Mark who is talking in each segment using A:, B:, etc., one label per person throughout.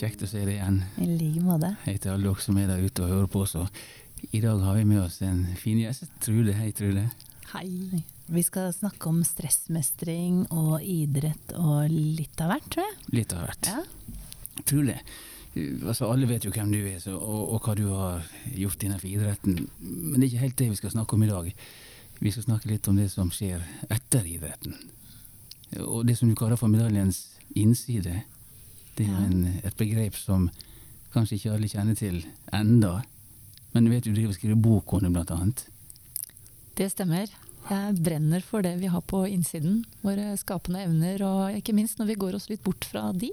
A: Kjekt å se deg igjen.
B: I like måte.
A: Hei til alle dere som er der ute og hører på. Så. I dag har vi med oss en fin gjest. Trude. Hei, Trude.
B: Hei. Vi skal snakke om stressmestring og idrett og litt av hvert, tror jeg.
A: Litt av hvert.
B: Ja.
A: Trude, altså alle vet jo hvem du er så, og, og hva du har gjort innenfor idretten. Men det er ikke helt det vi skal snakke om i dag. Vi skal snakke litt om det som skjer etter idretten. Og det som du kaller for medaljens innside. Det er
B: Ja.
A: en, et begrep som kanskje ikke alle kjenner til enda. Men du vet du driver og skriver bok om det, blant annet.
C: Det stemmer. Jeg brenner for det vi har på innsiden. Våre skapende evner, og ikke minst når vi går oss litt bort fra de.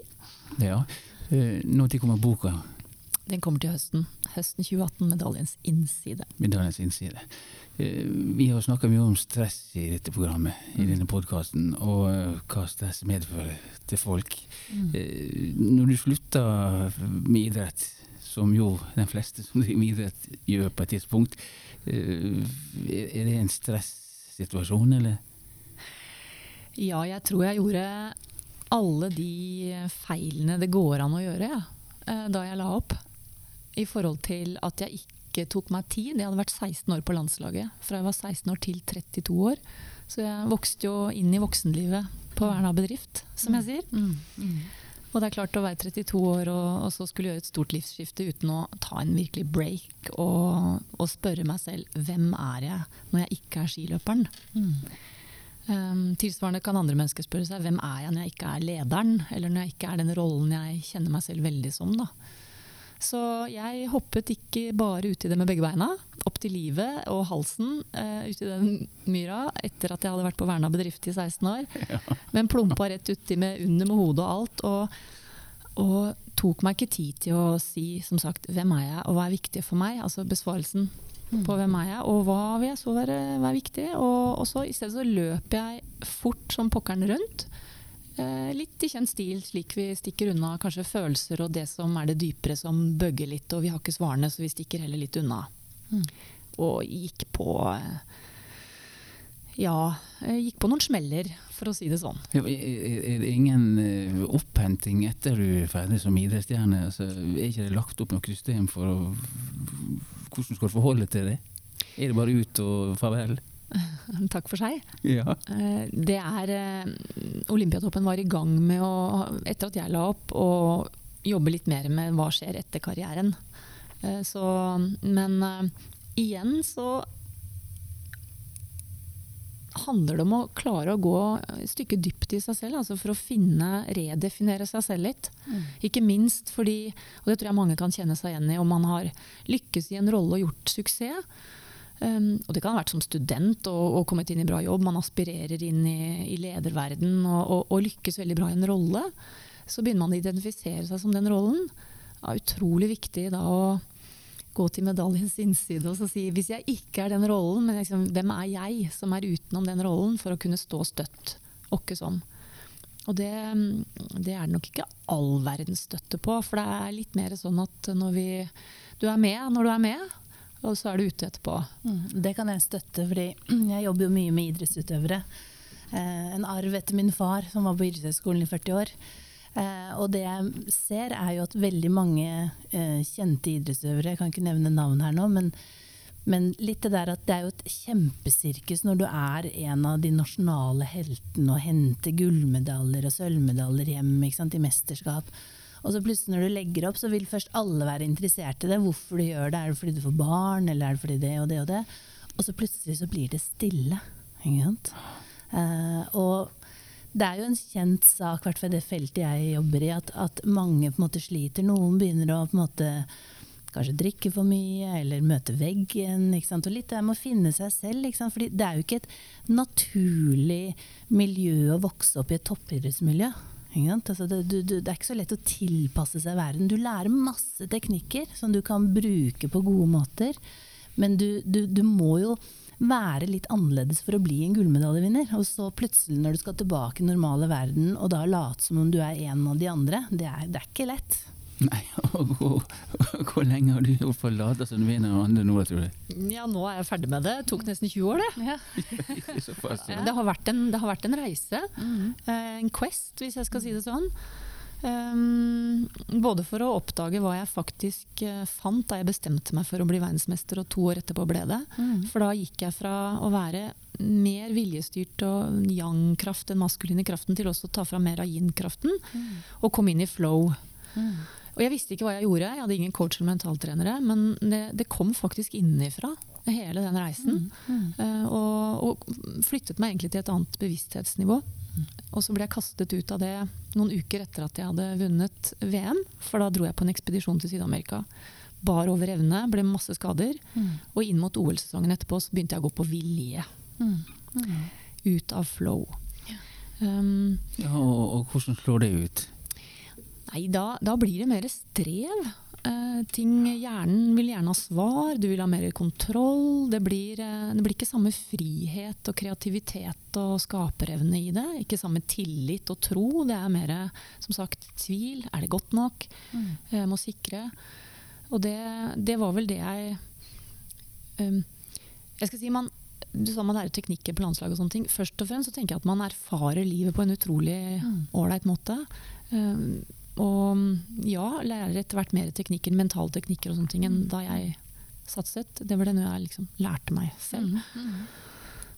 A: Ja. Eh, Når kommer boka?
C: Den kommer til høsten. Høsten 2018, medaljens innside.
A: Medaljens innside. Eh, Vi har snakka mye om stress i dette programmet, i denne podkasten, og eh, hva stress medfører til folk. Mm. Når du slutter med idrett, som jo de fleste som driver med idrett gjør på et tidspunkt, eh, er det en stressituasjon, eller?
C: Ja, jeg tror jeg gjorde alle de feilene det går an å gjøre, ja, eh, da jeg la opp. I forhold til at jeg ikke tok meg tid. Jeg hadde vært 16 år på landslaget. Fra jeg var 16 år til 32 år. Så jeg vokste jo inn i voksenlivet på Verna bedrift, som jeg sier.
B: Mm.
C: Og det er klart å være 32 år og, og så skulle gjøre et stort livsskifte uten å ta en virkelig break og, og spørre meg selv hvem er jeg når jeg ikke er skiløperen.
B: Mm.
C: Um, tilsvarende kan andre mennesker spørre seg hvem er jeg når jeg ikke er lederen, eller når jeg ikke er den rollen jeg kjenner meg selv veldig som. Da. Så jeg hoppet ikke bare uti det med begge beina, opp til livet og halsen uh, uti den myra etter at jeg hadde vært på verna bedrift i 16 år, men plumpa rett uti med under med hodet og alt. Og, og tok meg ikke tid til å si som sagt, hvem er jeg og hva er viktig for meg, altså besvarelsen på hvem er jeg, og hva vil jeg så være, være viktig. Og, og så i stedet så løper jeg fort som pokkeren rundt. Eh, litt i kjent stil, slik vi stikker unna kanskje følelser og det som er det dypere som bøgger litt, og vi har ikke svarene, så vi stikker heller litt unna.
B: Mm.
C: Og gikk på eh, Ja, gikk på noen smeller, for å si det sånn.
A: Er er- det ingen eh, opphenting etter du er ferdig som idrettsstjerne? Altså, er ikke det lagt opp noe system for å, hvordan skal du forholde deg til det? Er det bare ut og farvel?
C: Takk for seg.
A: Ja.
C: Eh, Det er eh, Olympiatoppen var i gang med å, etter at jeg la opp, å jobbe litt mer med hva skjer etter karrieren. Eh, Så, men igjen så handler det om å klare å gå et stykke dypt i seg selv, altså for å finne, redefinere seg selv litt.
B: Mm.
C: Ikke minst fordi, og det tror jeg mange kan kjenne seg igjen i, om man har lykkes i en rolle og gjort suksess. Um, og det kan ha vært som student og, og kommet inn i bra jobb, man aspirerer inn i, i lederverden og, og, og lykkes veldig bra i en rolle. Så begynner man å identifisere seg som den rollen. Det er utrolig viktig da å gå til medaljens innside og si hvis jeg ikke er den rollen, men liksom, hvem er jeg som er utenom den rollen, for å kunne stå støtt. Åkke sånn. Og det, det er det nok ikke all verdens støtte på, for det er litt mer sånn at når vi, du er med når du er med, og så er du ute etterpå.
B: Mm. Det kan jeg støtte, fordi jeg jobber jo mye med idrettsutøvere. Eh, en arv etter min far, som var på idrettshøyskolen i 40 år. Eh, og det jeg ser, er jo at veldig mange eh, kjente idrettsutøvere, jeg kan ikke nevne navn her nå, men, men litt det der at det er jo et kjempesirkus når du er en av de nasjonale heltene og henter gullmedaljer og sølvmedaljer hjem i mesterskap. Og så plutselig når du legger opp, så vil først alle være interessert i det. Hvorfor du gjør det. Er det fordi du får barn, eller er det fordi det og det og det? Og så plutselig så blir det stille. Ikke sant? Uh, og det er jo en kjent sak, i hvert fall i det feltet jeg jobber i, at, at mange på en måte sliter. Noen begynner å på en måte kanskje drikke for mye, eller møte veggen. Ikke sant? Og litt det med å finne seg selv. Ikke sant? Fordi det er jo ikke et naturlig miljø å vokse opp i et toppidrettsmiljø. Altså det, du, du, det er ikke så lett å tilpasse seg verden. Du lærer masse teknikker som du kan bruke på gode måter, men du, du må jo være litt annerledes for å bli en gullmedaljevinner. Og så plutselig når du skal tilbake i normale verden, og da late som om du er en av de andre, det er, det er ikke lett.
A: Nei, og hvor, hvor lenge har du gjort for å late som du er og andre nå, tror du?
C: Ja, nå er jeg ferdig med det. Det tok nesten 20 år, det.
A: Ja.
C: Det, har vært en, det har vært en reise. Eh, En quest, hvis jeg skal si det sånn. Um, både for å oppdage hva jeg faktisk uh, fant da jeg bestemte meg for å bli verdensmester, og to år etterpå ble det. Mm. For da gikk jeg fra å være mer viljestyrt og yang-kraft, den maskuline kraften, til også å ta fram mer av yin-kraften, mm. og komme inn i flow. Mm. Og jeg visste ikke hva jeg gjorde, jeg hadde ingen coach eller mentaltrenere, men det, det kom faktisk innenfra, hele den reisen. Uh, og, og, flyttet meg egentlig til et annet bevissthetsnivå. Og så ble jeg kastet ut av det noen uker etter at jeg hadde vunnet VM. For da dro jeg på en ekspedisjon til Syd-Amerika. Bar over evne, ble masse skader. Mm. Og inn mot OL-sesongen etterpå så begynte jeg å gå på vilje. Mm. Mm. Ut av flow.
A: Um, ja, og, og, hvordan slår det ut?
C: Nei, da, da blir det mer strev. Uh, ting, hjernen vil gjerne ha svar, du vil ha mer kontroll. Det blir, uh, det blir, ikke samme frihet og kreativitet og skaperevne i det. Ikke samme tillit og tro. Det er mer som sagt tvil. Er det godt nok? Mm. Jeg uh, må sikre. Og det, det, var vel det jeg um, Jeg skal si man, Du sa man lærer teknikker på landslag og sånne ting. Først og fremst så tenker jeg at man erfarer livet på en utrolig mm. ålreit mm. måte. Um, og ja, lærer etter hvert mer teknikker, mentale teknikker og sånne ting enn da jeg satset. Det var det noe jeg liksom lærte meg selv. Mm, mm.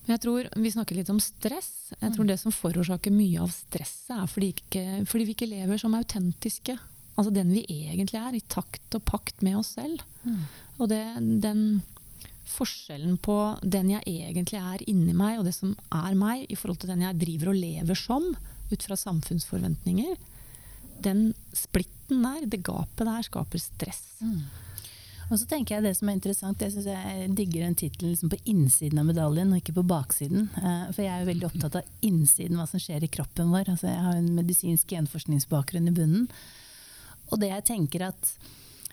C: Men jeg tror, Vi snakker litt om stress. Jeg tror mm. Det som forårsaker mye av stresset, er fordi, ikke, fordi vi ikke lever som autentiske. Altså den vi egentlig er, i takt og pakt med oss selv. Mm. Og det, den forskjellen på den jeg egentlig er inni meg, og det som er meg, i forhold til den jeg driver og lever som, ut fra samfunnsforventninger, den splitten der, det gapet der, skaper stress. Mm.
B: Og så tenker jeg Det som er interessant, jeg synes jeg digger den tittelen liksom på innsiden av medaljen, og ikke på baksiden. Uh, for jeg er veldig opptatt av innsiden, hva som skjer i kroppen vår. Altså, jeg har en medisinsk genforskningsbakgrunn i bunnen. Og det jeg tenker at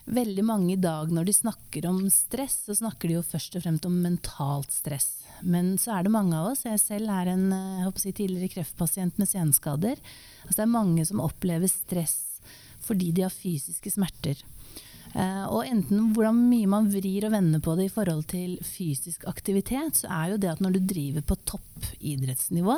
B: veldig mange i dag når de snakker om stress, så snakker de jo først og fremst om mentalt stress. Men så er det mange av oss, jeg selv er en eh, jeg tidligere kreftpasient med senskader. Altså det er mange som opplever stress fordi de har fysiske smerter. Uh, og enten hvordan mye man vrir og vender på det i forhold til fysisk aktivitet, så er jo det at når du driver på toppidrettsnivå,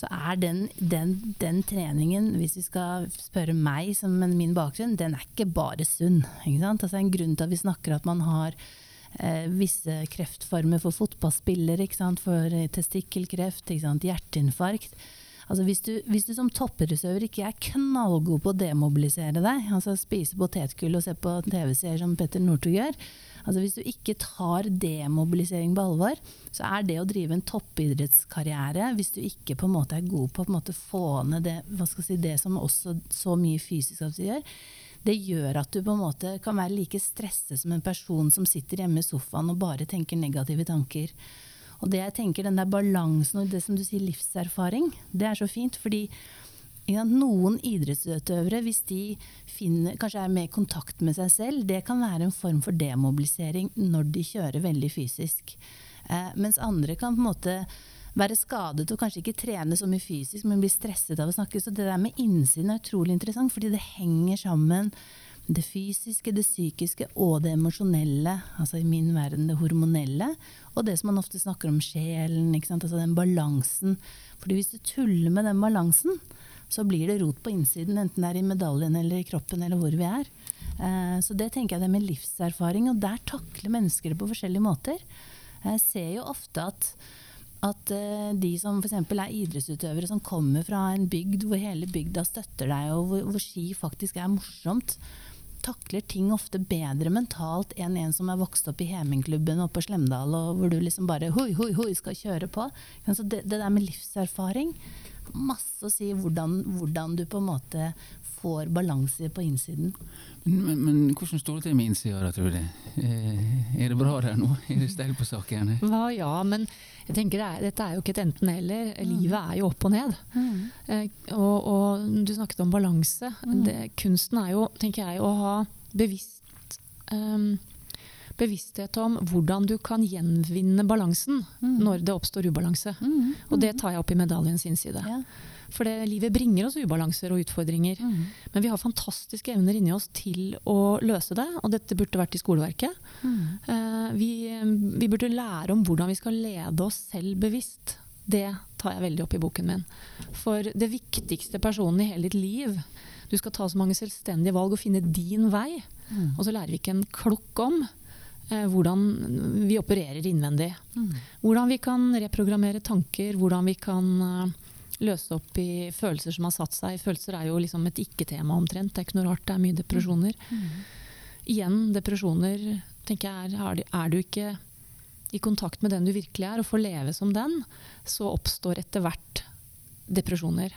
B: så er den, den, den, treningen, hvis vi skal spørre meg som min bakgrunn, den er ikke bare sunn. Ikke altså en grunn til at vi snakker at man har eh, visse kreftformer for fotballspillere, for testikkelkreft, hjerteinfarkt. Altså hvis, du, hvis, du, som toppidrettsøver ikke er knallgod på å demobilisere deg, altså spise potetgull og se på TV-serier som Petter Northug gjør, altså hvis du ikke tar demobilisering på alvor, så er det å drive en toppidrettskarriere, hvis du ikke på en måte er god på å få ned det, si, det, som også så mye fysisk aktivitet gjør, det gjør at du på en måte kan være like stresset som en person som sitter hjemme i sofaen og bare tenker negative tanker. Og det jeg tenker, den der balansen og det som du sier livserfaring, det er så fint. fordi noen idrettsutøvere, hvis de finner, kanskje er mer i kontakt med seg selv, det kan være en form for demobilisering når de kjører veldig fysisk. Eh, mens andre kan på en måte være skadet og kanskje ikke trene så mye fysisk, men bli stresset av å snakke. Så det der med innsiden er utrolig interessant, fordi det henger sammen det fysiske, det psykiske og det emosjonelle, altså i min verden det hormonelle, og det som man ofte snakker om sjelen, altså den balansen. Fordi hvis du tuller med den balansen, så blir det rot på innsiden, enten det er i medaljen eller i kroppen eller hvor vi er. Eh, så det tenker jeg det med livserfaring, og der takler mennesker det på forskjellige måter. Jeg ser jo ofte at at uh, de som f.eks. er idrettsutøvere som kommer fra en bygd hvor hele bygda støtter deg, og hvor ski faktisk er morsomt, takler ting ofte bedre mentalt enn en som er vokst opp i Hemingklubben oppe på Slemdal, og hvor du liksom bare hoi, hoi, hoi, skal kjøre på. Så det, det der med livserfaring masse å si hvordan, hvordan, du på en måte får balanse på innsiden.
A: Men, men, hvordan står det til med innsida, tror du? Eh, er det bra der nå? Er det steil på saken?
C: Ja, ja, men jeg tenker det er, dette er jo ikke et enten-eller. Mm. Livet er jo opp og ned. Mm. Eh, og, og, du snakket om balanse. Mm. Kunsten er jo, tenker jeg, å ha bevisst um, bevissthet om hvordan du kan gjenvinne balansen mm. når det oppstår ubalanse. Mm. Og det tar jeg opp i medaljens innside. Ja. For det, livet bringer oss ubalanser og utfordringer. Mm. Men vi har fantastiske evner inni oss til å løse det, og dette burde vært i skoleverket. Mm. Uh, vi, vi, burde lære om hvordan vi skal lede oss selv bevisst Det tar jeg veldig opp i boken min. For det viktigste personen i hele ditt liv Du skal ta så mange selvstendige valg og finne din vei.
B: Mm.
C: Og så lærer vi ikke en klokk om eh, hvordan vi opererer innvendig.
B: Mm.
C: Hvordan vi kan reprogrammere tanker, hvordan vi kan eh, løse opp i følelser som har satt seg. Følelser er jo liksom et ikke-tema omtrent. Det er ikke noe rart det er mye depresjoner. Igjen, depresjoner tenker jeg er, er du- er du ikke i kontakt med den du virkelig er, og får leve som den, så oppstår etter hvert depresjoner.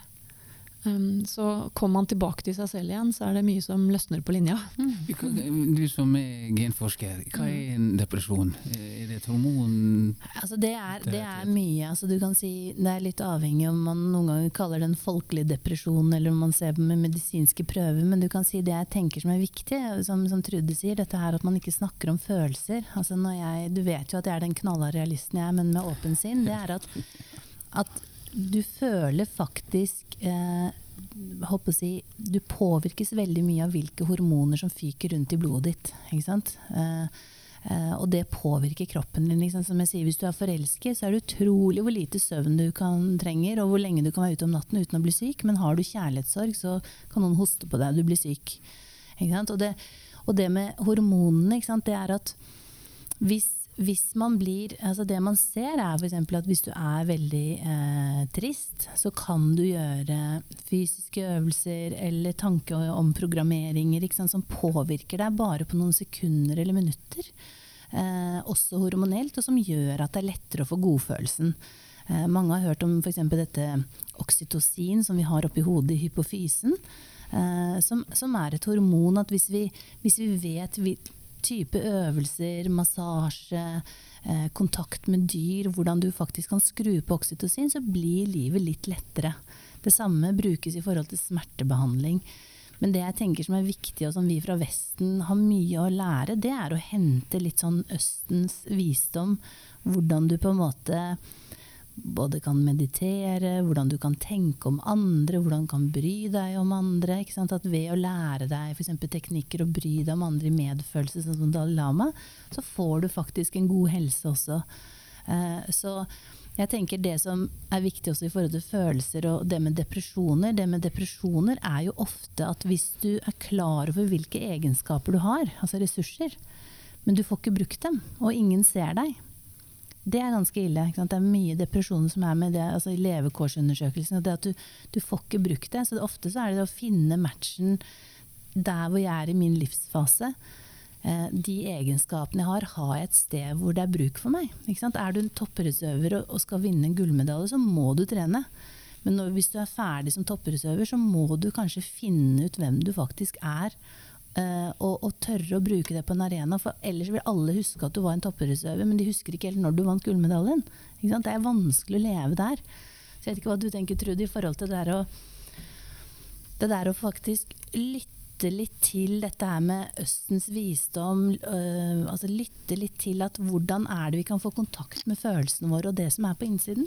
C: Um, så kommer man tilbake til seg selv igjen, så er det mye som løsner på linja.
A: Mm. Du som er genforsker, hva er en depresjon? Er det et hormon
B: Altså det, er,
A: Det
B: er mye. Altså du kan si, det er litt avhengig om man noen ganger kaller det en folkelig depresjon, eller om man ser på med medisinske prøver. Men du kan si det jeg tenker som er viktig, som, som Trude sier, dette her at man ikke snakker om følelser. Altså når jeg, du vet jo at jeg er den knalla realisten jeg er, men med åpen sinn. Det er at, at du føler faktisk eh, si, Du påvirkes veldig mye av hvilke hormoner som fyker rundt i blodet ditt. Ikke sant? Eh, Eh, og det påvirker kroppen din. Liksom. Som jeg sier, hvis du er forelsket, så er det utrolig hvor lite søvn du kan trenger, og hvor lenge du kan være ute om natten uten å bli syk. Men har du kjærlighetssorg, så kan noen hoste på deg, du blir syk. Og, det, og det med hormonene, det er at hvis, hvis man blir altså Det man ser, er f.eks. at hvis du er veldig eh, trist, så kan du gjøre fysiske øvelser eller tankeomprogrammeringer som påvirker deg bare på noen sekunder eller minutter. Eh, også hormonelt, og som gjør at det er lettere å få godfølelsen. Eh, mange har hørt om f.eks. dette oksytocin som vi har oppi hodet i hypofysen. Eh, som, som er et hormon at hvis vi, hvis vi vet type øvelser, massasje, eh, kontakt med dyr, hvordan du faktisk kan skru på oksytocin, så blir livet litt lettere. Det samme brukes i forhold til smertebehandling. Men det jeg tenker som er viktig, og som vi fra Vesten har mye å lære, det er å hente litt sånn Østens visdom. Hvordan du på en måte både kan meditere, hvordan du kan tenke om andre, hvordan du kan bry deg om andre. At ved å lære deg f.eks. teknikker og bry deg om andre i medfølelse, sånn som Dalai Lama, så får du faktisk en god helse også. Eh, så jeg tenker det som er viktig også i forhold til følelser og det med depresjoner, det med depresjoner er jo ofte at hvis du er klar over hvilke egenskaper du har, altså ressurser, men du får ikke brukt dem, og ingen ser deg, det er ganske ille. Det er mye depresjoner som er med det, altså i levekårsundersøkelsen. Det at du, du får ikke brukt det. Så ofte så er det å finne matchen der hvor jeg er i min livsfase. Eh, de egenskapene jeg har, har jeg et sted hvor det er bruk for meg. Er du en toppidrettsutøver og, og skal vinne en gullmedalje, så må du trene. Men når, hvis du er ferdig som toppidrettsutøver, så må du kanskje finne ut hvem du faktisk er. Eh, og, og tørre å bruke det på en arena, for ellers vil alle huske at du var en toppidrettsutøver, men de husker ikke helt når du vant gullmedaljen. Det er vanskelig å leve der. Så jeg vet ikke hva du tenker, Trude, i forhold til det der å, det der å faktisk lytte litt til dette her med Østens visdom. øh, altså Lytte litt til at hvordan er det vi kan få kontakt med følelsene våre og det som er på innsiden.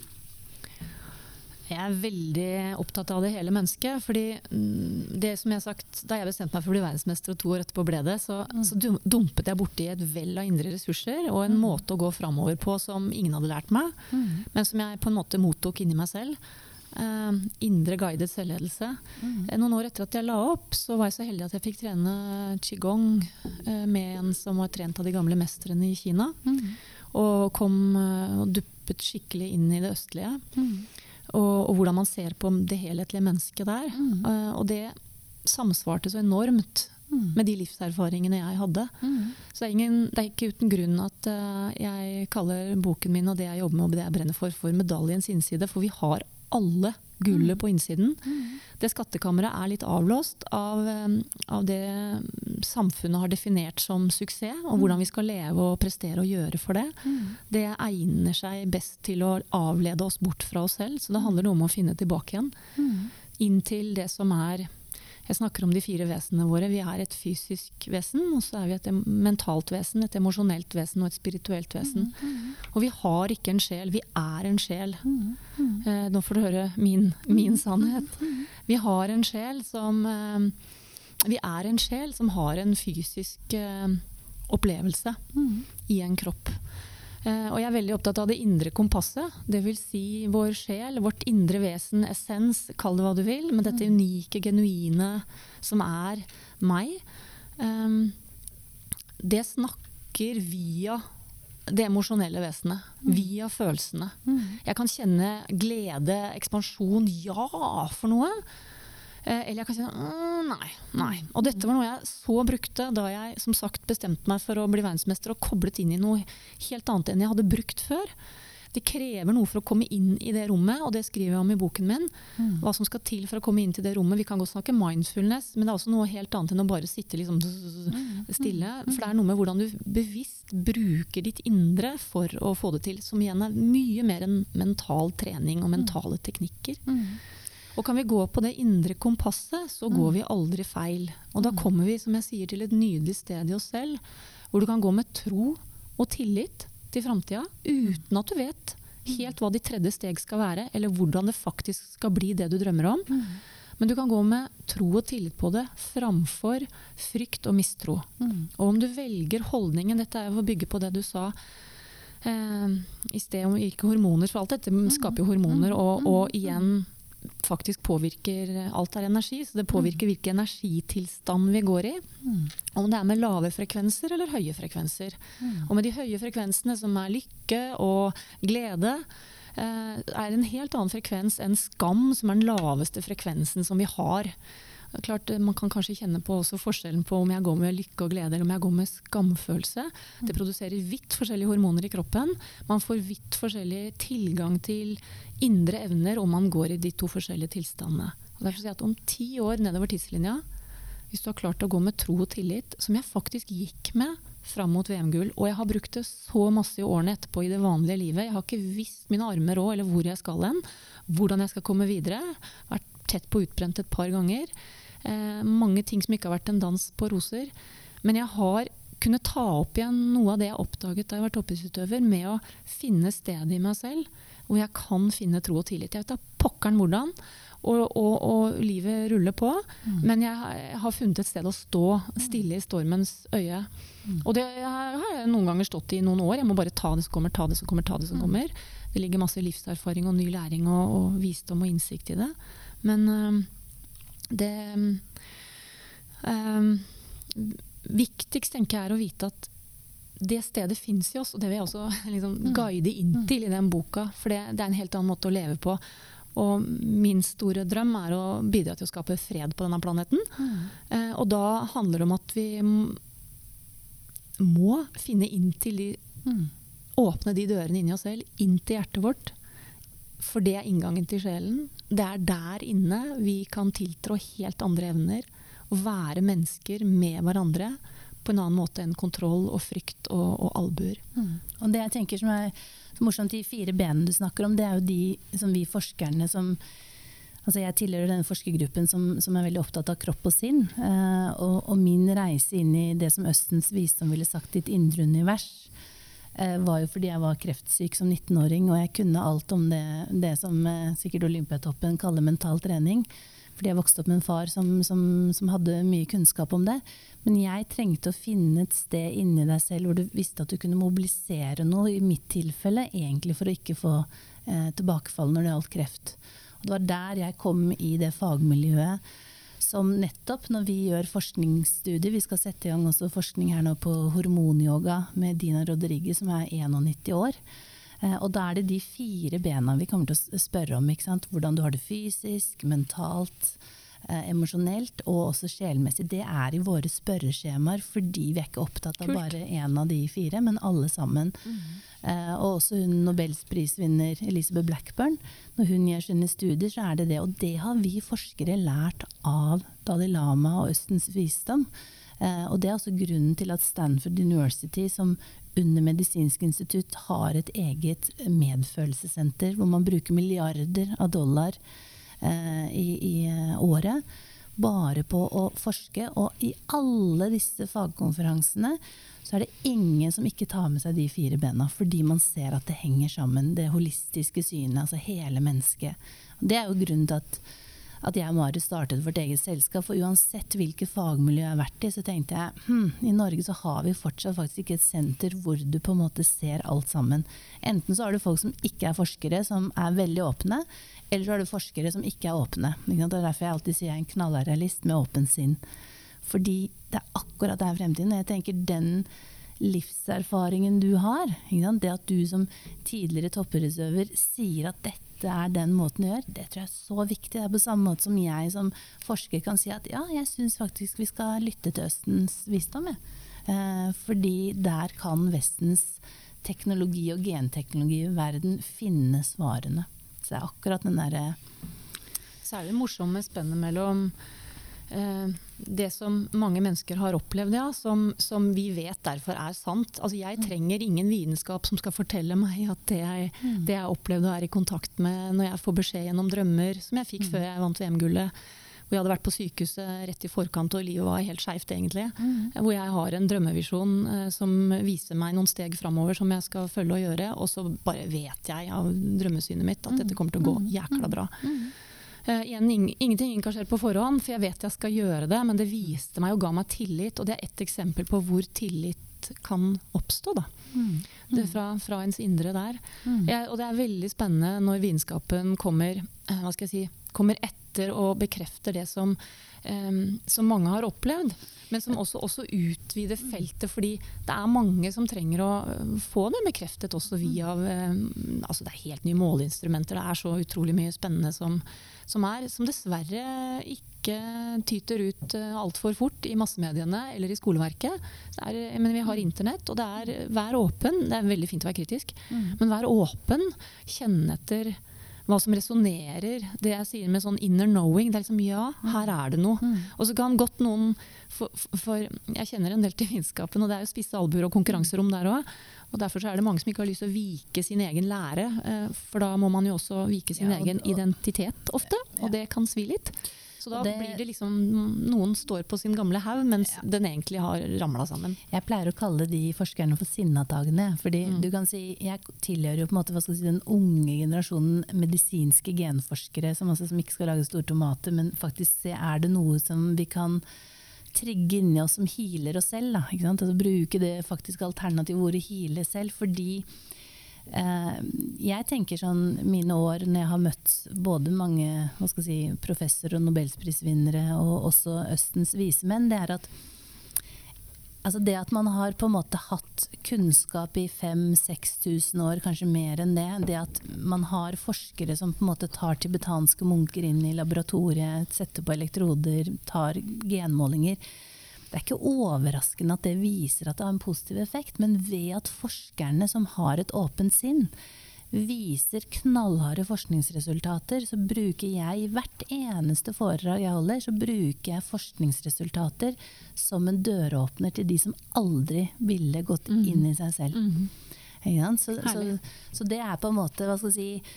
C: Jeg er veldig opptatt av det hele mennesket. fordi mm, det som jeg har sagt, Da jeg bestemte meg for å bli verdensmester, og to år etterpå ble det, så, så dumpet jeg borti et vell av indre ressurser og en måte å gå framover på som ingen hadde lært meg, men som jeg på en måte mottok inni meg selv. Uh, indre guidet selvledelse. Eh, Noen år etter at jeg la opp, så var jeg så heldig at jeg fikk trene qigong uh, med en som var trent av de gamle mestrene i Kina. Og kom uh, og duppet skikkelig inn i det østlige. Og, og hvordan man ser på det helhetlige mennesket der. Eh, og det samsvarte så enormt med de livserfaringene jeg hadde. Så det er, ingen, det er ikke uten grunn at uh, jeg kaller boken min og det jeg jobber med og det jeg brenner for, for medaljens innside. For vi har alle gullet på innsiden. Det skattkammeret er litt avlåst av, eh, av det samfunnet har definert som suksess, og hvordan vi skal leve og prestere og gjøre for det. Det egner seg best til å avlede oss bort fra oss selv. Så det handler om å finne tilbake igjen. Inn til det som er Jeg snakker om de fire vesenene våre. Vi er et fysisk vesen, og så er vi et mentalt vesen, et emosjonelt vesen og et spirituelt vesen. Og vi har ikke en sjel, vi er en sjel. Eh, nå får du høre min, min sannhet. Vi har en sjel som eh, Vi er en sjel som har en fysisk eh, opplevelse i en kropp. Eh, og jeg er veldig opptatt av det indre kompasset. Dvs. Si vår sjel, vårt indre vesen, essens, kall det hva du vil. Men dette unike, genuine som er meg. Um, det snakker via det emosjonelle vesenet. Mm. Via følelsene. Mm. Jeg kan kjenne glede, ekspansjon, ja for noe. Eh, eller jeg kan si mm, nei, nei. Og dette var noe jeg så brukte da jeg som sagt bestemte meg for å bli verdensmester og koblet inn i noe helt annet enn jeg hadde brukt før. Det krever noe for å komme inn i det rommet, og det skriver jeg om i boken min. Mm. Hva som skal til for å komme inn til det rommet. Vi kan godt snakke mindfulness, men det er også noe helt annet enn å bare sitte liksom mm. stille. For det er noe med hvordan du bevisst bruker ditt indre for å få det til. Som igjen er mye mer enn mental trening og mentale teknikker. Og kan vi gå på det indre kompasset, så går mm. vi aldri feil. Og da mm. kommer vi som jeg sier, til et nydelig sted i oss selv, hvor du kan gå med tro og tillit til framtida uten at du vet helt hva de tredje steg skal være, eller hvordan det faktisk skal bli det du drømmer om. Mm. Men du kan gå med tro og tillit på det framfor frykt og mistro. Mm. Og om du velger holdningen Dette er å bygge på det du sa eh, i sted om ikke hormoner. For alt dette skaper jo hormoner, og, og igjen faktisk påvirker Alt er energi, så det påvirker mm. hvilken energitilstand vi går i. Mm. Om det er med lave frekvenser eller høye frekvenser. Mm. Og med de høye frekvensene, som er lykke og glede, eh, er en helt annen frekvens enn skam, som er den laveste frekvensen som vi har. Klart, man kan kanskje kjenne på forskjellen på om jeg går med lykke og glede eller om jeg går med skamfølelse. Det produserer vidt forskjellige hormoner i kroppen. Man får vidt forskjellig tilgang til indre evner om man går i de to forskjellige tilstandene. Og derfor sier jeg at Om ti år nedover tidslinja, hvis du har klart å gå med tro og tillit, som jeg faktisk gikk med fram mot VM-gull, og jeg har brukt det så masse i årene etterpå i det vanlige livet Jeg har ikke visst mine armer råd eller hvor jeg skal hen, hvordan jeg skal komme videre. Vært tett på utbrent et par ganger. Eh, mange ting som ikke har vært en dans på roser. Men jeg har kunnet ta opp igjen noe av det jeg oppdaget da jeg var toppidrettsutøver, med å finne stedet i meg selv hvor jeg kan finne tro og tillit. Jeg vet da pokkeren hvordan. Og, og, og, livet ruller på. Mm. Men jeg, har funnet et sted å stå stille i stormens øye. Mm. Og det har jeg noen ganger stått i noen år. Jeg må bare ta det som kommer, ta det som kommer, ta det som mm. kommer. Det ligger masse livserfaring og ny læring og, og visdom og innsikt i det. Men øh, det øh, Viktigst tenker jeg er å vite at det stedet fins i oss, og det vil jeg også liksom, mm. guide inn mm. til i den boka. For det, det, er en helt annen måte å leve på. Og min store drøm er å bidra til å skape fred på denne planeten. Mm. Eh, og da handler det om at vi må finne inn til de mm. Åpne de dørene inni oss selv, inn til hjertet vårt. For det er inngangen til sjelen. Det er der inne vi kan tiltrå helt andre evner. Å være mennesker med hverandre på en annen måte enn kontroll og frykt og, og albuer. Mm.
B: Og det jeg tenker som er morsomt, de fire benene du snakker om, det er jo de som vi forskerne som Altså jeg tilhører denne forskergruppen som, som, er veldig opptatt av kropp og sinn. Eh, og, og, min reise inn i det som Østens visdom ville sagt ditt indre univers, eh, var jo fordi jeg var kreftsyk som 19-åring, og jeg kunne alt om det, det som eh, sikkert Olympiatoppen kaller mental trening. Fordi jeg vokste opp med en far som, som, som hadde mye kunnskap om det. Men jeg trengte å finne et sted inni deg selv hvor du visste at du kunne mobilisere noe, i mitt tilfelle, egentlig for å ikke få eh, tilbakefall når det gjaldt kreft. Og det var der jeg kom i det fagmiljøet som nettopp når vi gjør forskningsstudier Vi skal sette i gang også forskning her nå på hormonyoga med Dina Rodriguez, som er 91 år. Eh, og da er det de fire bena vi kommer til å spørre om. Hvordan du har det fysisk, mentalt, eh, emosjonelt og også sjelmessig. Det er i våre spørreskjemaer fordi vi er ikke opptatt av Kult. bare én av de fire, men alle sammen. Mm. Eh, og også hun nobelsprisvinner Elizabeth Blackburn. Når hun gjør sine studier, så er det det. Og det har vi forskere lært av Dalai Lama og Østens visdom. Eh, og det er også grunnen til at Stanford University, som under Medisinsk institutt har et eget medfølelsessenter hvor man bruker milliarder av dollar Eh, i, i eh, året bare på å forske. Og i alle disse fagkonferansene så er det ingen som ikke tar med seg de fire bena, fordi man ser at det henger sammen. Det holistiske synet, altså hele mennesket. Det er jo grunnen til at, at jeg og Marius startet vårt eget selskap. For uansett hvilket fagmiljø jeg har vært i, så tenkte jeg hm, i Norge så har vi fortsatt faktisk ikke et senter hvor du på en måte ser alt sammen. Enten så har du folk som ikke er forskere, som er veldig åpne, eller så har du forskere som ikke er åpne. Det er derfor jeg alltid sier jeg er en knallrealist med åpent sinn. Fordi det er akkurat det er fremtiden. Jeg tenker den livserfaringen du har, det at du som tidligere toppidrettsutøver sier at dette dette er den måten å gjøre, det tror jeg er så viktig. Det er på samme måte som jeg som forsker kan si at ja, jeg syns faktisk vi skal lytte til Østens visdom. Ja. Eh, fordi der kan Vestens teknologi og genteknologi i verden finne svarene. Så det er akkurat den derre
C: Så er det morsomme spennet mellom eh, det som mange mennesker har opplevd, ja, som, som, vi vet derfor er sant. Altså, jeg mm. trenger ingen vitenskap som skal fortelle meg at det jeg, mm. det jeg opplevde og er i kontakt med når jeg får beskjed gjennom drømmer, som jeg fikk mm. før jeg vant VM-gullet. Hvor jeg hadde vært på sykehuset rett i forkant og livet var helt skeivt, egentlig. Mm. Hvor jeg har en drømmevisjon eh, som viser meg noen steg framover som jeg skal følge og gjøre. Og så bare vet jeg av drømmesynet mitt at dette kommer til å gå jækla bra. Mm. Uh, igjen, ing ingenting inkassert på forhånd, for jeg vet jeg skal gjøre det. Men det viste meg og ga meg tillit, og det er ett eksempel på hvor tillit kan oppstå. da. Mm. Det fra, fra, ens indre der. Mm. Jeg, og det er veldig spennende når vitenskapen kommer, uh, hva skal jeg si, kommer etter og bekrefter det som, um, som mange har opplevd. Men som også, også, utvider feltet, fordi det er mange som trenger å få det bekreftet også via um, altså Det er helt nye måleinstrumenter. Det er så utrolig mye spennende som, som er, som dessverre ikke tyter ut altfor fort i massemediene eller i skoleverket. Er, men vi har internett, og det er vær åpen. Det er veldig fint å være kritisk, mm. men vær åpen. Kjenne etter hva som resonnerer. Det jeg sier med sånn inner knowing. Det er liksom ja, her er det noe. Mm. Og så kan godt noen for, for, jeg kjenner en del til vitenskapen, og det er jo spisse albuer og konkurranserom der òg. Og Derfor er det mange som ikke har lyst til å vike sin egen lære. Eh, for da må man jo også vike sin ja, og, egen identitet ofte, og det kan svi litt. Så da det, blir det liksom Noen står på sin gamle haug, mens ja. den egentlig har ramla sammen.
B: Jeg pleier å kalle de forskerne for sinnatagene. fordi mm. du kan si, Jeg tilhører jo på en måte si, den unge generasjonen medisinske genforskere som, altså, som ikke skal lage store tomater, men faktisk er det noe som vi kan trigge inni oss som healer oss selv. Da, altså, bruke det faktisk alternative ordet heale selv. Fordi jeg tenker sånn mine år når jeg har møtt både mange si, professor- og nobelsprisvinnere, og også Østens vismenn, det er at Altså det at man har på en måte hatt kunnskap i 5000-6000 år, kanskje mer enn det. Det at man har forskere som på en måte tar tibetanske munker inn i laboratoriet, setter på elektroder, tar genmålinger. Det er ikke overraskende at det viser at det har en positiv effekt, men ved at forskerne som har et åpent sinn, viser knallharde forskningsresultater, så bruker jeg i hvert eneste foredrag jeg holder, så bruker jeg forskningsresultater som en døråpner til de som aldri ville gått mm. inn i seg selv. Mm. Så, så, så, det er på en måte hva skal jeg si,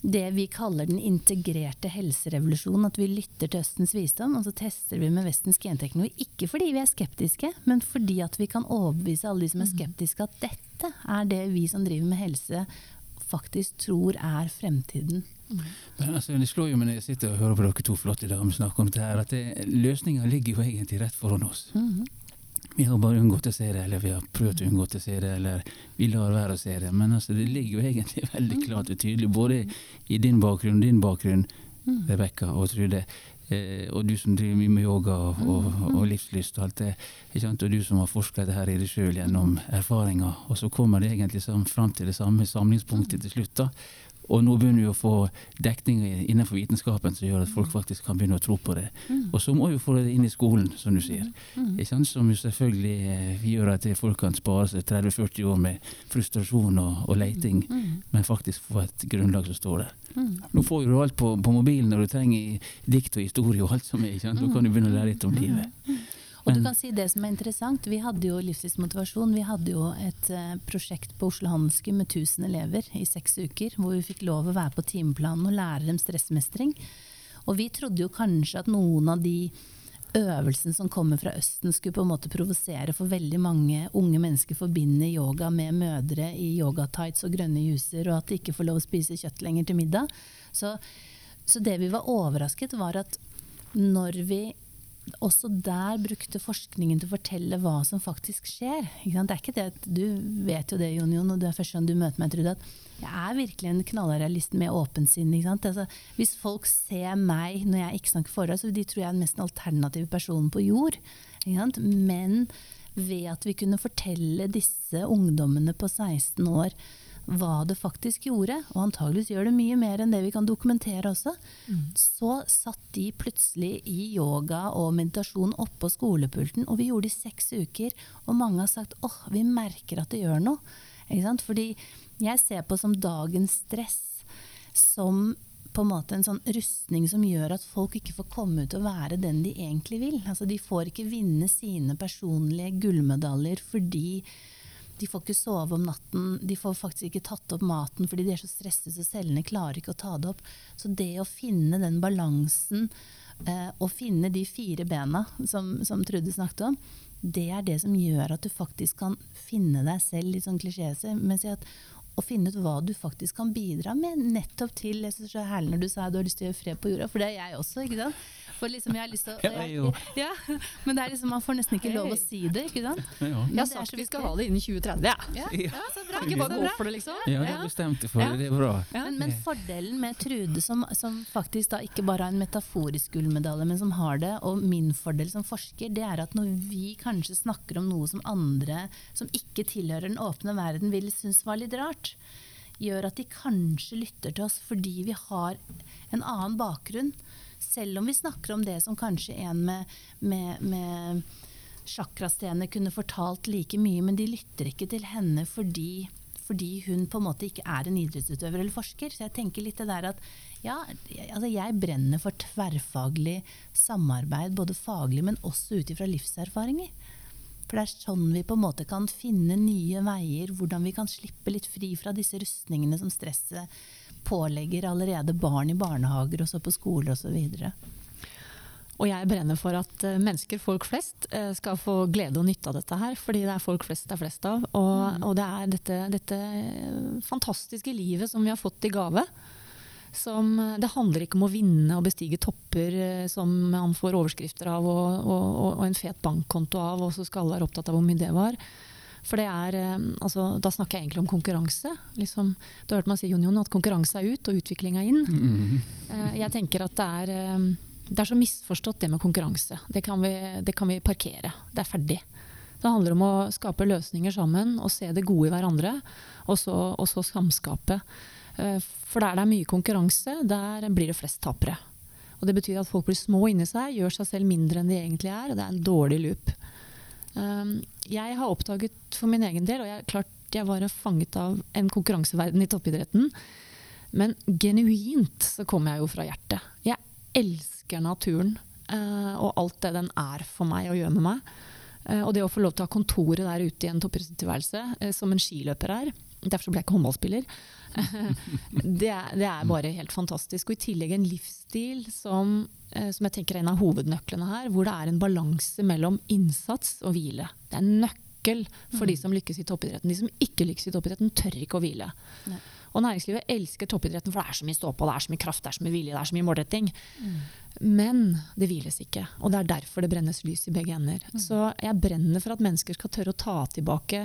B: det vi kaller den integrerte helserevolusjonen. At vi lytter til Østens visdom, og så tester vi med Vestens genteknologi. Ikke fordi vi er skeptiske, men fordi at vi kan overbevise alle de som er mm. skeptiske at dette er det vi som driver med helse faktisk tror er fremtiden.
A: Men altså, Det slår jo meg når jeg sitter og hører på dere to flotte damer snakke om dette, her, at løsninga ligger jo egentlig rett foran oss. Mm -hmm. Vi har bare unngått å se det, eller vi har prøvd å unngå å se det, eller vi lar være å se det. Men altså, det ligger jo egentlig veldig mhm. klart og tydelig, både i din bakgrunn og din bakgrunn, mm. Rebekka og Trude. Eh, og du som driver mye med yoga og, og, mhm. og livslyst og alt det. Og du som har forska det her i deg sjøl gjennom erfaringer. Og så kommer det egentlig fram til det samme samlingspunktet til slutt. da, og nå begynner vi å få dekning innenfor vitenskapen som gjør at folk faktisk kan begynne å tro på det. Mm. Og så må vi få det inn i skolen, som du sier. Mm. Som jo selvfølgelig eh, gjør at folk kan spare seg 30-40 år med frustrasjon og, og leiting, mm. mm. men faktisk få et grunnlag som står der. Mm. Nå får du alt på, på, mobilen når du trenger dikt og historie og alt som er. Ikke sant? Nå kan du begynne å lære litt om livet.
B: Og du kan si det som er interessant, Vi hadde jo livstidsmotivasjon. Vi hadde jo et uh, prosjekt på Oslo Handelsgym med 1000 elever i seks uker. Hvor vi fikk lov å være på timeplanen og lære dem stressmestring. Og vi trodde jo kanskje at noen av de øvelsene som kommer fra Østen, skulle på en måte provosere for veldig mange unge mennesker forbinder yoga med mødre i yogatights og grønne juicer, og at de ikke får lov å spise kjøtt lenger til middag. Så Så det vi var overrasket, var at når vi også der brukte forskningen til å fortelle hva som faktisk skjer. Det er ikke det at Du vet jo det, Jon Jon, og det er første gang du møter meg, Trude, at jeg er virkelig en knallrealist med åpent sinn. Altså, hvis folk ser meg når jeg ikke snakker forhold, så de tror jeg er den mest alternative personen på jord. Men ved at vi kunne fortelle disse ungdommene på 16 år hva det faktisk gjorde, og antageligvis gjør det mye mer enn det vi kan dokumentere også, mm. så satt de plutselig i yoga og meditasjon oppå skolepulten, og vi gjorde det i seks uker. Og mange har sagt åh, vi merker at det gjør noe. Fordi jeg ser på som dagens stress som på en måte en sånn rustning som gjør at folk ikke får komme ut og være den de egentlig vil. Altså, de får ikke vinne sine personlige gullmedaljer fordi de får ikke sove om natten, de får faktisk ikke tatt opp maten fordi de er så stresset så cellene klarer ikke å ta det opp. Så det å finne den balansen eh, og finne de fire bena som, som Trude snakket om, det er det som gjør at du faktisk kan finne deg selv, litt sånn klisjémessig, å finne ut hva du faktisk kan bidra med nettopp til Jeg synes det er herlig når du sa du har lyst til å gjøre fred på jorda, for det er jeg også. ikke sant? For liksom jeg har lyst til å jeg, ja, Men det er liksom, man får nesten ikke lov å si det. ikke sant?
C: Ja. Jeg har sagt vi skal ha det innen 2030. Ja. Ja. ja, så bra. Ikke bare gå for det, liksom.
A: Ja, det er bestemt for det. Det er bra.
B: Men, men, fordelen med Trude, som, som, faktisk da ikke bare har en metaforisk gullmedalje, men som har det, og min fordel som forsker, det er at når vi kanskje snakker om noe som andre som ikke tilhører den åpne verden, vil synes var litt rart, gjør at de kanskje lytter til oss fordi vi har en annen bakgrunn selv om vi snakker om det som kanskje en med, med, med sjakrastener kunne fortalt like mye, men de lytter ikke til henne fordi, fordi, hun på en måte ikke er en idrettsutøver eller forsker. Så jeg tenker litt det der at ja, altså jeg brenner for tverrfaglig samarbeid, både faglig, men også ut ifra livserfaringer. For det er sånn vi på en måte kan finne nye veier, hvordan vi kan slippe litt fri fra disse rustningene som stresset pålegger allerede barn i barnehager og så på skoler osv.
C: Og jeg brenner for at eh, mennesker, folk flest, eh, skal få glede og nytte av dette her. Fordi det er folk flest det er flest av. Og, mm. og det er dette, dette, fantastiske livet som vi har fått i gave. Som, det handler ikke om å vinne og bestige topper eh, som man får overskrifter av og, og, og en fet bankkonto av, og så skal alle være opptatt av hvor mye det var. For det er, eh, altså, da snakker jeg egentlig om konkurranse. Liksom, du har hørt meg si Jon Jon, at konkurranse er ut og utvikling er inn. Mm. Jeg tenker at det er, eh, det er så misforstått det med konkurranse. Det kan, vi, det kan, vi, parkere. Det er ferdig. Det handler om å skape løsninger sammen og se det gode i hverandre. Og så, og så samskape. For der det er mye konkurranse, der blir det flest tapere. Og Det betyr at folk blir små inni seg, gjør seg selv mindre enn de egentlig er. Og det er en dårlig loop. Um, jeg har oppdaget for min egen del, og jeg, klart jeg var fanget av en konkurranseverden i toppidretten, men genuint så kommer jeg jo fra hjertet. Jeg elsker naturen uh, og alt det den er for meg og gjør med meg. Uh, og det å få lov til å ha kontoret der ute i en toppidrettstilværelse, som en skiløper er, derfor ble jeg ikke håndballspiller, det, er, det, er, bare helt fantastisk. Og i tillegg en livsstil som, eh, som, jeg tenker er en av hovednøklene her, hvor det er en balanse mellom innsats og hvile. Det er en nøkkel for mm. de som lykkes i toppidretten. De som ikke lykkes i toppidretten, tør ikke å hvile. Nei. Og næringslivet elsker toppidretten, for det er så mye ståpå, det er så mye kraft, det er så mye vilje, det er så mye målretting. Mm. Men det hviles ikke. Og det er derfor det brennes lys i begge ender. Mm. Så jeg brenner for at mennesker skal tørre å ta tilbake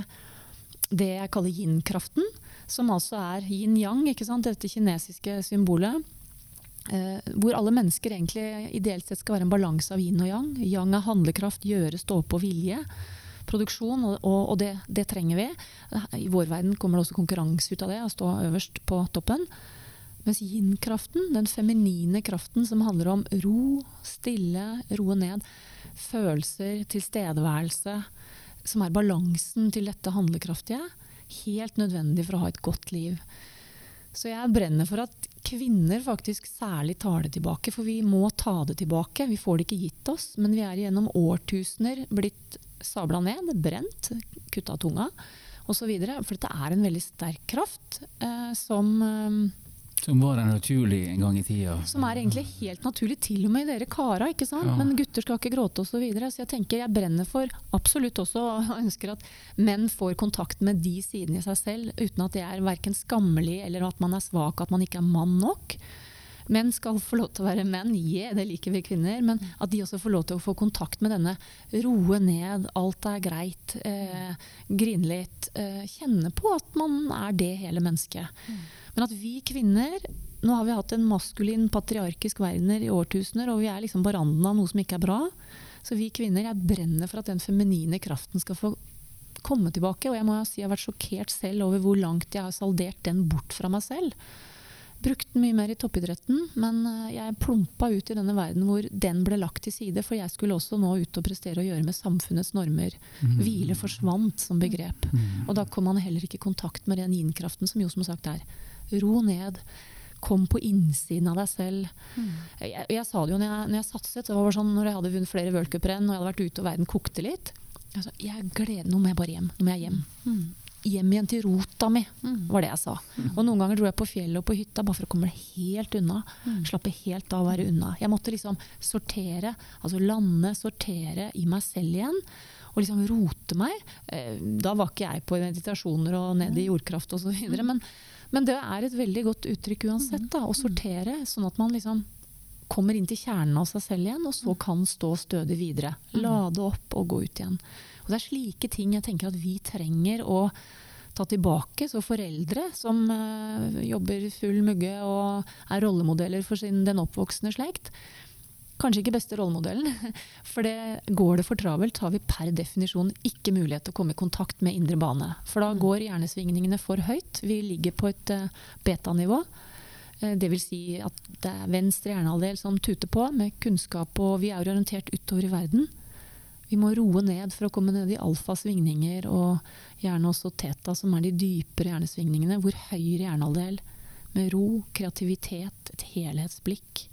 C: det jeg kaller yin-kraften som altså er yin-yang, dette kinesiske symbolet. Eh, hvor alle mennesker egentlig ideelt sett skal være en balanse av yin og yang. Yang er handlekraft, gjøre, stå på vilje. Produksjon, og, og det, det, trenger vi. I vår verden kommer det også konkurranse ut av det, å stå øverst på toppen. Mens yin-kraften, den feminine kraften som handler om ro, stille, roe ned, følelser, tilstedeværelse, som er balansen til dette handlekraftige, helt nødvendig for å ha et godt liv. Så jeg brenner for at kvinner faktisk særlig tar det tilbake. For vi må ta det tilbake. Vi får det ikke gitt oss. Men vi er gjennom årtusener blitt sabla ned, brent, kutta tunga osv. For dette er en veldig sterk kraft eh, som eh,
A: som var en naturlig en gang i tida.
C: Som er egentlig helt naturlig, til og med i dere kara. ikke sant? Ja. Men gutter skal ikke gråte osv. Så, videre. så jeg tenker jeg brenner for absolutt også og ønsker at menn får kontakt med de sidene i seg selv, uten at det er verken skammelig eller at man er svak, at man ikke er mann nok. Menn skal få lov til å være menn, yeah, det liker vi kvinner. Men at de også får lov til å få kontakt med denne. Roe ned, alt er greit. Eh, grine litt. Eh, kjenne på at man er det hele mennesket. Men at vi kvinner Nå har vi hatt en maskulin, patriarkisk verden i årtusener, og vi er liksom på randen av noe som ikke er bra. Så vi kvinner, jeg brenner for at den feminine kraften skal få komme tilbake. Og jeg må si jeg har vært sjokkert selv over hvor langt jeg har saldert den bort fra meg selv. Brukt den mye mer i toppidretten, men eh, jeg plumpa ut i denne verden hvor den ble lagt til side, for jeg skulle også nå ut og prestere og gjøre med samfunnets normer. Hvile forsvant som begrep. Og da kom man heller ikke i kontakt med den yin-kraften som jo som sagt er ro ned. Kom på innsiden av deg selv. Jeg, jeg sa det jo når jeg, når jeg satset, det var sånn når jeg hadde vunnet flere worldcuprenn og jeg hadde vært ute og verden kokte litt. Jeg sa, jeg gleder, Nå må jeg bare hjem. Nå må jeg hjem. Hjem igjen til rota mi, var det jeg sa. Og noen ganger dro jeg på fjellet og på hytta bare for å komme helt unna. Slappe helt av å være unna. Jeg måtte liksom sortere, altså lande, sortere i meg selv igjen. Og liksom rote meg. Eh, Da var ikke jeg på meditasjoner og ned i jordkraft osv. Men, men det er et veldig godt uttrykk uansett. da, Å sortere, sånn at man liksom kommer inn til kjernen av seg selv igjen, og så kan stå stødig videre. Lade opp og gå ut igjen. Og Det er slike ting jeg tenker at vi trenger å ta tilbake. Så foreldre som eh, jobber full mugge og er rollemodeller for sin, den oppvoksende slekt. Kanskje ikke beste rollemodellen, for det, går det for travelt, har vi per definisjon ikke mulighet til å komme i kontakt med indre bane. For da går hjernesvingningene for høyt. Vi ligger på et eh, betanivå. Dvs. det vil si at det er venstre hjernehalvdel som tuter på med kunnskap, og vi er orientert utover i verden. Vi må roe ned for å komme ned i alfasvingninger, og gjerne også teta, som er de dypere hjernesvingningene, hvor høyre hjernehalvdel med ro, kreativitet, et helhetsblikk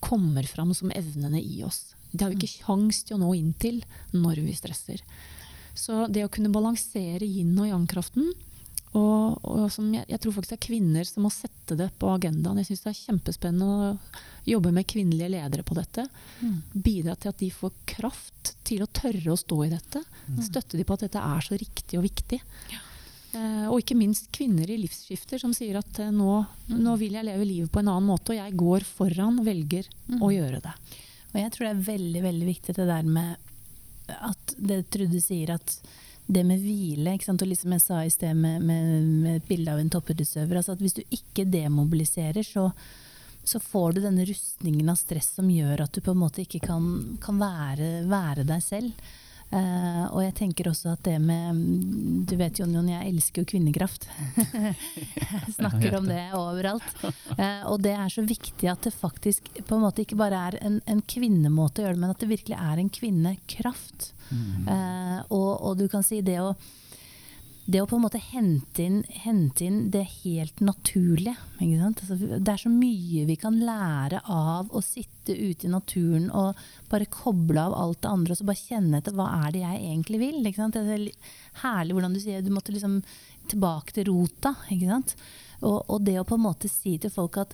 C: kommer fram som evnene i oss. Det har vi ikke kjangs til å nå inn til når vi stresser. Så det å kunne balansere yin og yang-kraften og, og som jeg, jeg tror faktisk det er kvinner som må sette det på agendaen. Jeg syns det er kjempespennende å jobbe med kvinnelige ledere på dette. Bidra til at de får kraft til å tørre å stå i dette. Støtte de på at dette er så riktig og viktig. Eh, og ikke minst kvinner i livsskifter som sier at eh, nå, nå vil jeg leve livet på en annen måte, og jeg går foran, og velger å gjøre det.
B: Og jeg tror det er veldig, veldig viktig det der med at det Trude sier at det med hvile, og liksom jeg sa i sted med, med, med et bilde av en toppidrettsøver altså at hvis du ikke demobiliserer, så, så får du denne rustningen av stress som gjør at du på en måte ikke kan, kan være, være deg selv. Eh, og jeg tenker også at det med Du vet Jon Jon, jeg elsker jo kvinnekraft. jeg snakker om det overalt. Uh, og det er så viktig at det faktisk på en måte ikke bare er en, en kvinnemåte å gjøre det, men at det virkelig er en kvinnekraft. Uh, og, og du kan si det å det å på en måte hente inn, hente inn det helt naturlige. Altså, det er så mye vi kan lære av å sitte ute i naturen og bare koble av alt det andre og så bare kjenne etter hva er det jeg egentlig vil. Det er herlig hvordan du sier du måtte liksom tilbake til rota. Og, og, det å på en måte si til folk at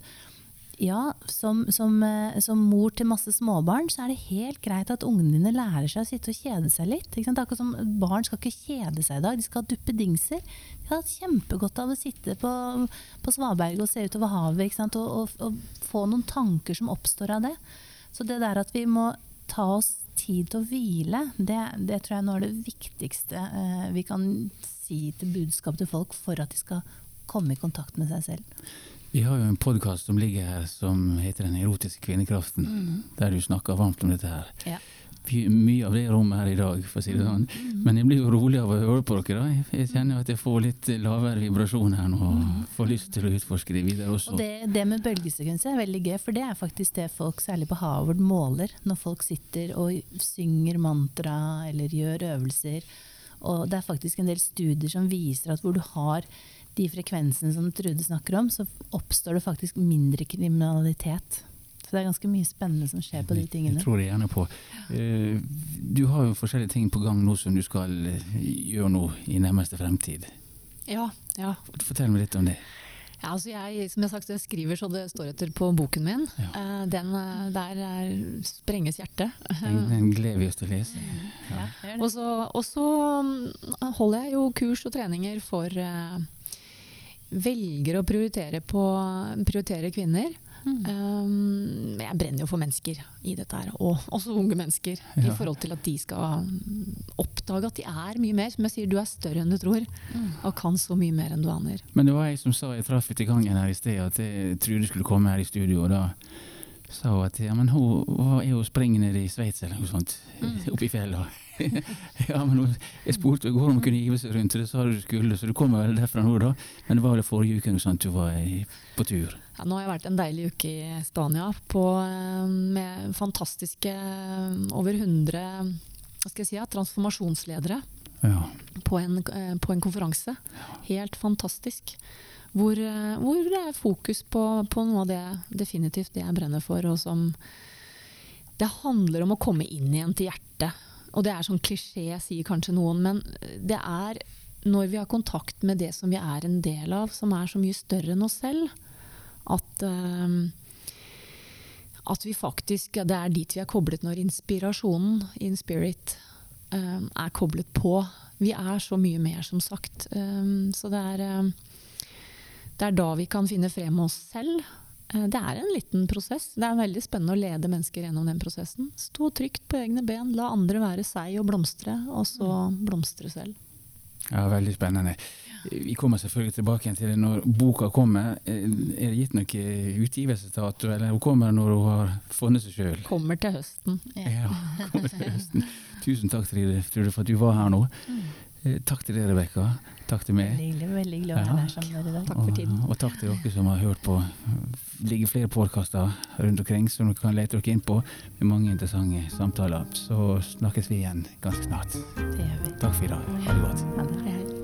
B: ja, som, som, som, mor til masse småbarn, så er det helt greit at ungene dine lærer seg å sitte og kjede seg litt. Ikke sant? Akkurat som Barn skal ikke kjede seg i dag, de skal ha duppedingser. De har hatt kjempegodt av å sitte på, på svaberget og se utover havet ikke sant? Og, og, og, få noen tanker som oppstår av det. Så det der at vi må ta oss tid til å hvile, det, det tror jeg er det viktigste eh, vi kan si til budskap til folk for at de skal komme i kontakt med seg selv.
A: Vi har jo en podkast som ligger her som heter Den erotiske kvinnekraften, mm. der du snakker varmt om dette her.
B: Ja.
A: Mye av det rommet her i dag, for å si det sånn. Mm. Men jeg blir jo rolig av å høre på dere. da. Jeg kjenner at jeg får litt lavere vibrasjon her nå, og får lyst til å utforske det videre også.
B: Og det, det med bølgesekvenser er veldig gøy, for det er faktisk det folk, særlig på Harvard, måler når folk sitter og synger mantra eller gjør øvelser. Og det er faktisk en del studier som viser at hvor du har de frekvensene som Trude snakker om, så oppstår det faktisk mindre kriminalitet. Så det er ganske mye spennende som skjer på de tingene.
A: Jeg tror det gjerne på. Uh, du har jo forskjellige ting på gang nå som du skal uh, gjøre nå i nærmeste fremtid.
C: Ja, ja.
A: Fortell meg litt om det.
C: Ja, altså jeg, som jeg har sagt, jeg skriver så det står etter på boken min. Ja. Uh, den, der er, sprenges hjertet.
A: Den, den gleder vi oss til å lese.
C: Ja. Ja, og, så, og så mm, holder jeg jo kurs og treninger for velger å prioritere, på, prioritere kvinner. Mm. Um, jeg brenner jo for mennesker i dette her, og også unge mennesker. Ja. I forhold til at de skal oppdage at de er mye mer. Som jeg sier, du er større enn du tror, mm. og kan så mye mer enn du aner.
A: Men det var jeg som sa, jeg traff i gangen her i sted, at jeg trodde skulle komme her i studio. og da sa hun at ja, men hun er jo springende i Sveits eller noe sånt, mm. oppe i fjellet. ja, men jeg spurte i går om hun kunne hive seg rundt, og det sa du skulle, så du kommer vel derfra nå, da? Men det var vel forrige uke sånn du var på tur?
C: Ja, nå har jeg vært en deilig uke i Spania på, eh, med fantastiske eh, over 100 hva skal jeg si, transformasjonsledere ja. på, en, eh, på, en, konferanse. Helt fantastisk. Hvor, hvor, det er fokus på, på, noe av det definitivt det jeg brenner for, og som Det handler om å komme inn igjen til hjertet. Og det er sånn klisjé, sier kanskje noen, men det er når vi har kontakt med det som vi er en del av, som er så mye større enn oss selv, at, uh, at vi faktisk Det er dit vi er koblet når inspirasjonen, in spirit, uh, er koblet på. Vi er så mye mer, som sagt. Um, så det er det er da vi kan finne frem oss selv. Eh, det er en liten prosess. Det er veldig spennende å lede mennesker gjennom den prosessen. Stå trygt på egne ben, la andre være seg og blomstre, og så blomstre selv.
A: Ja, Veldig spennende. Vi kommer selvfølgelig tilbake til det når boka kommer. Eh, er det gitt noe utgivelsesdato, eller hun kommer når hun har funnet seg sjøl?
C: Kommer til høsten.
A: Ja. ja, kommer til høsten. Tusen takk Trine, for at du var her nå. Eh, takk til deg, Rebekka. Takk til meg.
B: Veldig veldig glad å være sammen med deg.
C: Takk for tiden.
A: Og, og, takk til dere som har hørt på. Det ligger flere podkaster rundt omkring som dere kan lete dere inn på, med mange interessante samtaler. Så snakkes vi igjen ganske snart. Takk for i dag. Ha det godt.